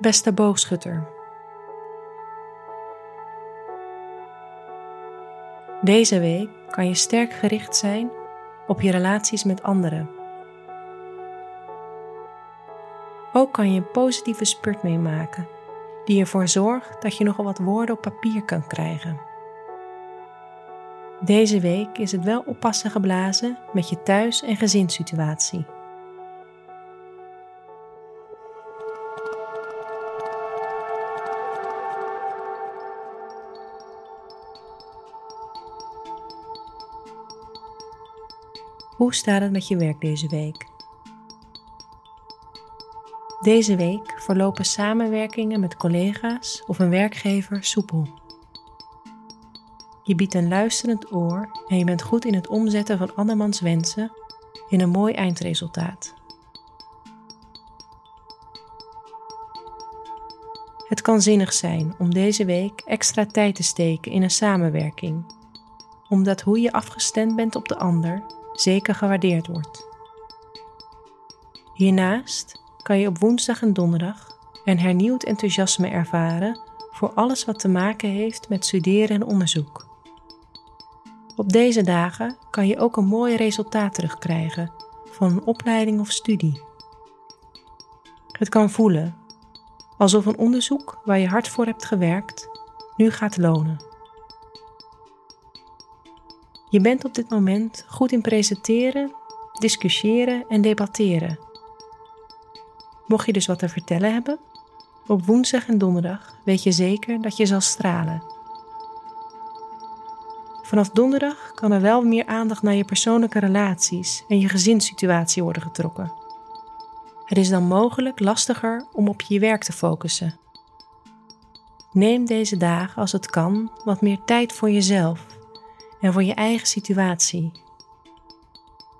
Beste boogschutter. Deze week kan je sterk gericht zijn op je relaties met anderen. Ook kan je een positieve spurt meemaken die ervoor zorgt dat je nogal wat woorden op papier kan krijgen. Deze week is het wel oppassen geblazen met je thuis- en gezinssituatie. Hoe staat het met je werk deze week? Deze week verlopen samenwerkingen met collega's of een werkgever soepel. Je biedt een luisterend oor en je bent goed in het omzetten van andermans wensen in een mooi eindresultaat. Het kan zinnig zijn om deze week extra tijd te steken in een samenwerking, omdat hoe je afgestemd bent op de ander zeker gewaardeerd wordt. Hiernaast kan je op woensdag en donderdag een hernieuwd enthousiasme ervaren voor alles wat te maken heeft met studeren en onderzoek. Op deze dagen kan je ook een mooi resultaat terugkrijgen van een opleiding of studie. Het kan voelen alsof een onderzoek waar je hard voor hebt gewerkt nu gaat lonen. Je bent op dit moment goed in presenteren, discussiëren en debatteren. Mocht je dus wat te vertellen hebben, op woensdag en donderdag weet je zeker dat je zal stralen. Vanaf donderdag kan er wel meer aandacht naar je persoonlijke relaties en je gezinssituatie worden getrokken. Het is dan mogelijk lastiger om op je werk te focussen. Neem deze dagen als het kan wat meer tijd voor jezelf en voor je eigen situatie.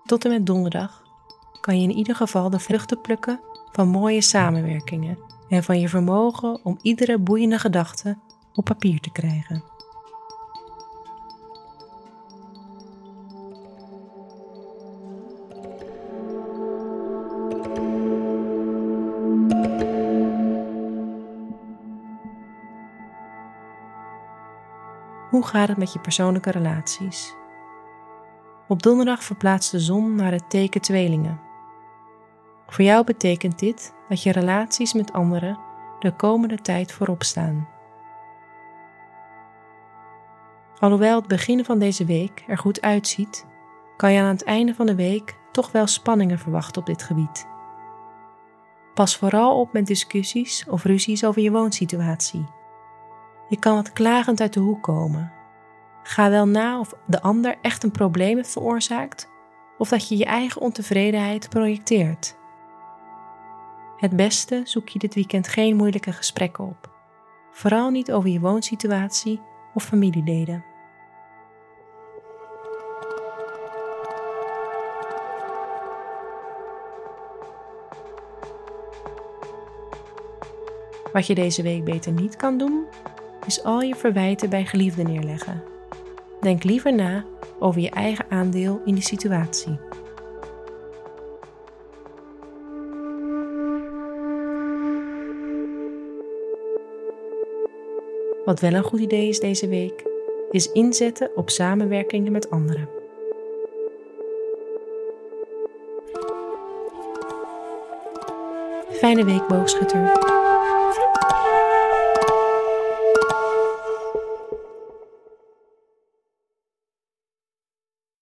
Tot en met donderdag kan je in ieder geval de vruchten plukken van mooie samenwerkingen en van je vermogen om iedere boeiende gedachte op papier te krijgen. Hoe gaat het met je persoonlijke relaties? Op donderdag verplaatst de zon naar het teken tweelingen. Voor jou betekent dit dat je relaties met anderen de komende tijd voorop staan. Alhoewel het begin van deze week er goed uitziet, kan je aan het einde van de week toch wel spanningen verwachten op dit gebied. Pas vooral op met discussies of ruzies over je woonsituatie. Je kan wat klagend uit de hoek komen. Ga wel na of de ander echt een probleem heeft veroorzaakt of dat je je eigen ontevredenheid projecteert. Het beste zoek je dit weekend geen moeilijke gesprekken op, vooral niet over je woonsituatie of familieleden. Wat je deze week beter niet kan doen, is al je verwijten bij geliefden neerleggen. Denk liever na over je eigen aandeel in de situatie. Wat wel een goed idee is deze week, is inzetten op samenwerkingen met anderen. Fijne week, boogschutter.